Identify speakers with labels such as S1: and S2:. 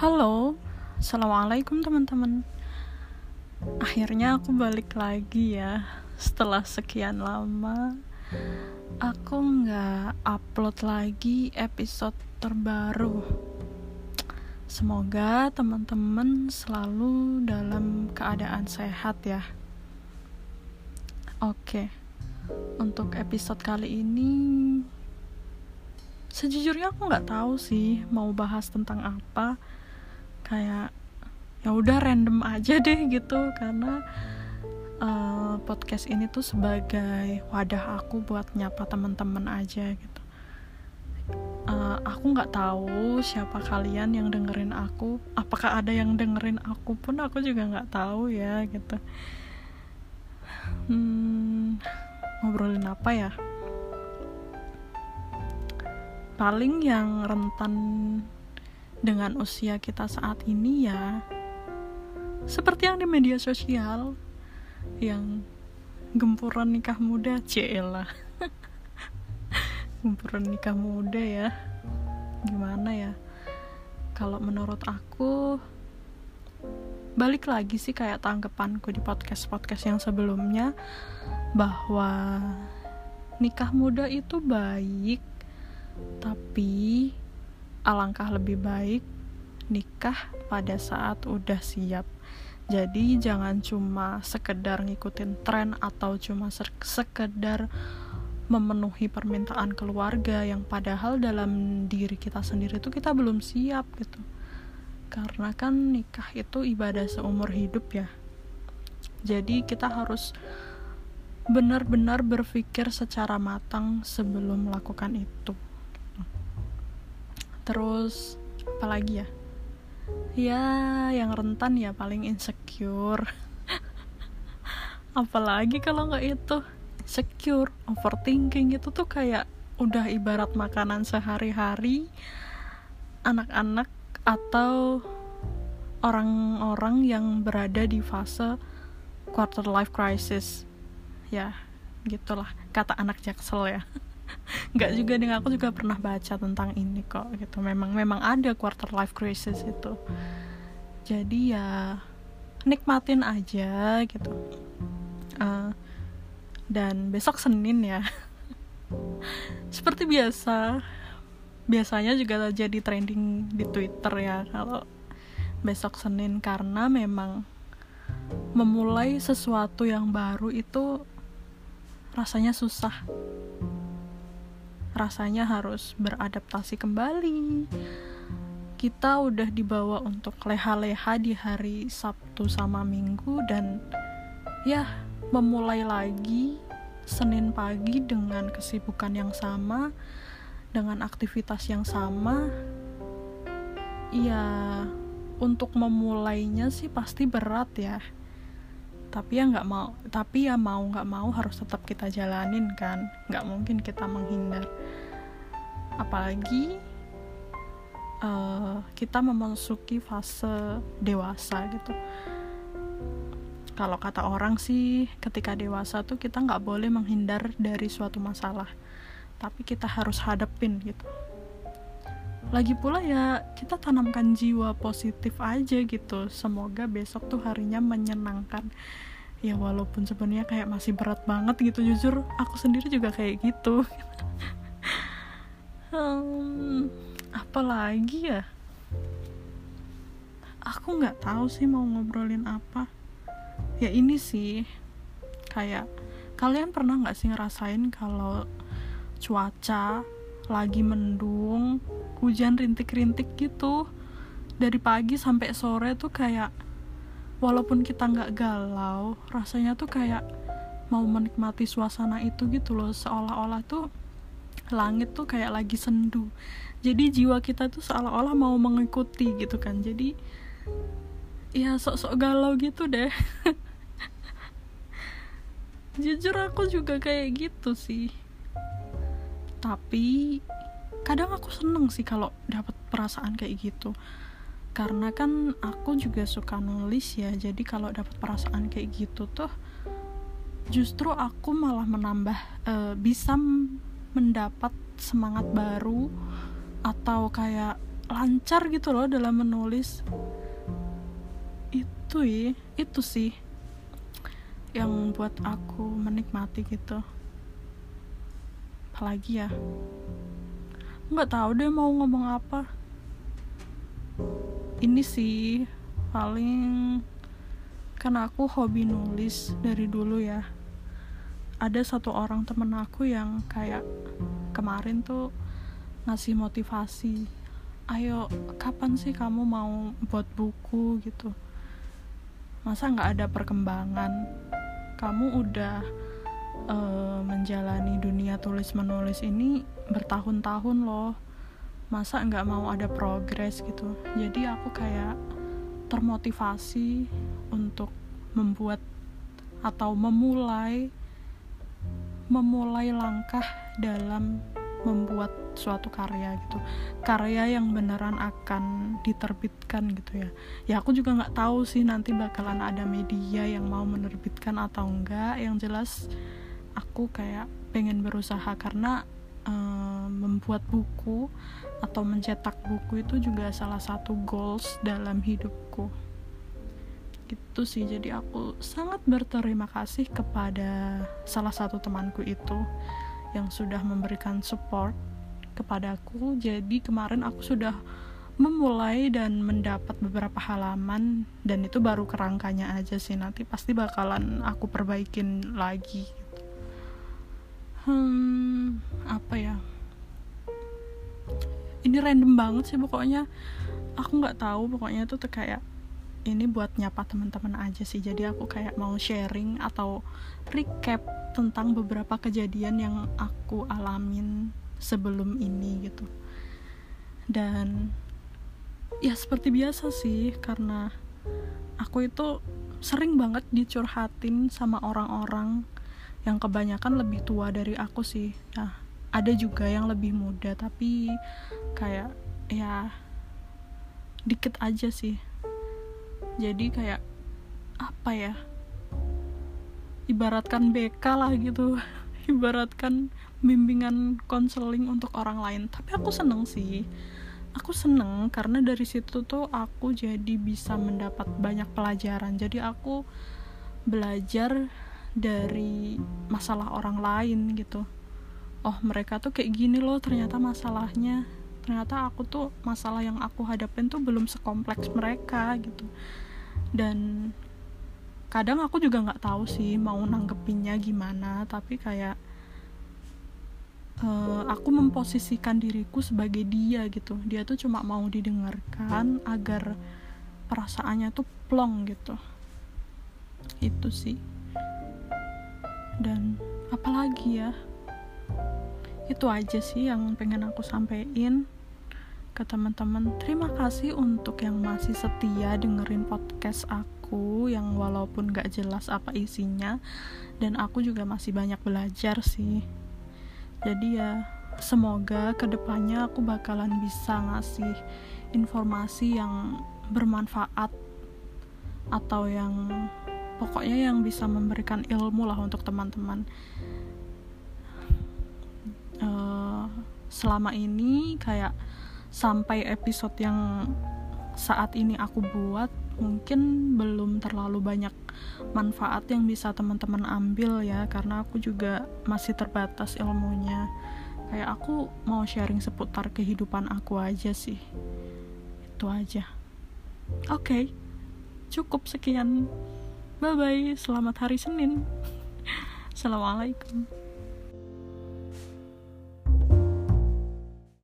S1: Halo, assalamualaikum teman-teman. Akhirnya aku balik lagi ya setelah sekian lama. Aku nggak upload lagi episode terbaru. Semoga teman-teman selalu dalam keadaan sehat ya. Oke, untuk episode kali ini sejujurnya aku nggak tahu sih mau bahas tentang apa kayak ya udah random aja deh gitu. Karena uh, podcast ini tuh sebagai wadah aku buat nyapa teman-teman aja gitu. Uh, aku nggak tahu siapa kalian yang dengerin aku. Apakah ada yang dengerin aku pun aku juga nggak tahu ya gitu. Hmm, ngobrolin apa ya? Paling yang rentan dengan usia kita saat ini ya seperti yang di media sosial yang gempuran nikah muda cila. Gempuran nikah muda ya. Gimana ya? Kalau menurut aku balik lagi sih kayak tanggapanku di podcast podcast yang sebelumnya bahwa nikah muda itu baik tapi alangkah lebih baik nikah pada saat udah siap. Jadi jangan cuma sekedar ngikutin tren atau cuma sekedar memenuhi permintaan keluarga yang padahal dalam diri kita sendiri itu kita belum siap gitu. Karena kan nikah itu ibadah seumur hidup ya. Jadi kita harus benar-benar berpikir secara matang sebelum melakukan itu terus apa lagi ya? Ya yang rentan ya paling insecure. Apalagi kalau nggak itu secure overthinking itu tuh kayak udah ibarat makanan sehari-hari anak-anak atau orang-orang yang berada di fase quarter life crisis. Ya gitulah kata anak jaksel ya nggak juga dengan aku juga pernah baca tentang ini kok gitu. Memang memang ada quarter life crisis itu. Jadi ya nikmatin aja gitu. Uh, dan besok Senin ya. Seperti biasa biasanya juga jadi trending di Twitter ya kalau besok Senin. Karena memang memulai sesuatu yang baru itu rasanya susah rasanya harus beradaptasi kembali. Kita udah dibawa untuk leha-leha di hari Sabtu sama Minggu dan ya memulai lagi Senin pagi dengan kesibukan yang sama dengan aktivitas yang sama. Ya untuk memulainya sih pasti berat ya tapi ya nggak mau tapi ya mau nggak mau harus tetap kita jalanin kan. Nggak mungkin kita menghindar. Apalagi uh, kita memasuki fase dewasa gitu. Kalau kata orang sih ketika dewasa tuh kita nggak boleh menghindar dari suatu masalah. Tapi kita harus hadapin gitu lagi pula ya kita tanamkan jiwa positif aja gitu. Semoga besok tuh harinya menyenangkan. Ya walaupun sebenarnya kayak masih berat banget gitu jujur. Aku sendiri juga kayak gitu. Hmm, apa lagi ya? Aku nggak tahu sih mau ngobrolin apa. Ya ini sih kayak kalian pernah nggak sih ngerasain kalau cuaca lagi mendung hujan rintik-rintik gitu. Dari pagi sampai sore tuh kayak walaupun kita nggak galau rasanya tuh kayak mau menikmati suasana itu gitu loh. Seolah-olah tuh langit tuh kayak lagi sendu. Jadi jiwa kita tuh seolah-olah mau mengikuti gitu kan. Jadi ya sok-sok galau gitu deh. Jujur aku juga kayak gitu sih. Tapi kadang aku seneng sih kalau dapat perasaan kayak gitu. Karena kan aku juga suka nulis ya jadi kalau dapat perasaan kayak gitu tuh justru aku malah menambah uh, bisa mendapat semangat baru atau kayak lancar gitu loh dalam menulis. Itu ya itu sih yang buat aku menikmati gitu. Apalagi ya nggak tahu deh mau ngomong apa. Ini sih paling karena aku hobi nulis dari dulu ya. Ada satu orang temen aku yang kayak kemarin tuh ngasih motivasi ayo kapan sih kamu mau buat buku? gitu. Masa nggak ada perkembangan? Kamu udah uh, menjalani dunia tulis menulis ini bertahun-tahun loh. Masa nggak mau ada progres gitu. Jadi aku kayak termotivasi untuk membuat atau memulai memulai langkah dalam membuat suatu karya gitu. Karya yang beneran akan diterbitkan gitu ya. Ya aku juga nggak tahu sih nanti bakalan ada media yang mau menerbitkan atau enggak yang jelas aku kayak pengen berusaha karena um, membuat buku atau mencetak buku itu juga salah satu goals dalam hidupku. Gitu sih jadi aku sangat berterima kasih kepada salah satu temanku itu yang sudah memberikan support kepadaku jadi kemarin aku sudah memulai dan mendapat beberapa halaman dan itu baru kerangkanya aja sih. Nanti pasti bakalan aku perbaikin lagi. Hmm apa ya? Ini random banget sih pokoknya. Aku nggak tahu pokoknya itu tuh kayak ini buat nyapa teman-teman aja sih. Jadi aku kayak mau sharing atau recap tentang beberapa kejadian yang aku alamin sebelum ini gitu. Dan ya seperti biasa sih karena aku itu sering banget dicurhatin sama orang-orang yang kebanyakan lebih tua dari aku sih. Nah ada juga yang lebih muda tapi kayak ya dikit aja sih. Jadi kayak apa ya? Ibaratkan BK lah gitu. Ibaratkan bimbingan konseling untuk orang lain. Tapi aku seneng sih. Aku seneng karena dari situ tuh aku jadi bisa mendapat banyak pelajaran. Jadi aku belajar dari masalah orang lain gitu. Oh mereka tuh kayak gini loh ternyata masalahnya. Ternyata aku tuh masalah yang aku hadapin tuh belum sekompleks mereka gitu. Dan kadang aku juga nggak tahu sih mau nanggepinnya gimana tapi kayak uh, aku memposisikan diriku sebagai dia gitu. Dia tuh cuma mau didengarkan agar perasaannya tuh plong gitu. Itu sih dan apalagi ya itu aja sih yang pengen aku sampaikan ke teman-teman. Terima kasih untuk yang masih setia dengerin podcast aku yang walaupun gak jelas apa isinya dan aku juga masih banyak belajar sih. Jadi ya semoga ke depannya aku bakalan bisa ngasih informasi yang bermanfaat atau yang pokoknya yang bisa memberikan ilmu lah untuk teman-teman. Uh, selama ini kayak sampai episode yang saat ini aku buat mungkin belum terlalu banyak manfaat yang bisa teman-teman ambil ya karena aku juga masih terbatas ilmunya. Kayak aku mau sharing seputar kehidupan aku aja sih. Itu aja. Oke okay. cukup sekian bye bye selamat hari Senin. Assalamualaikum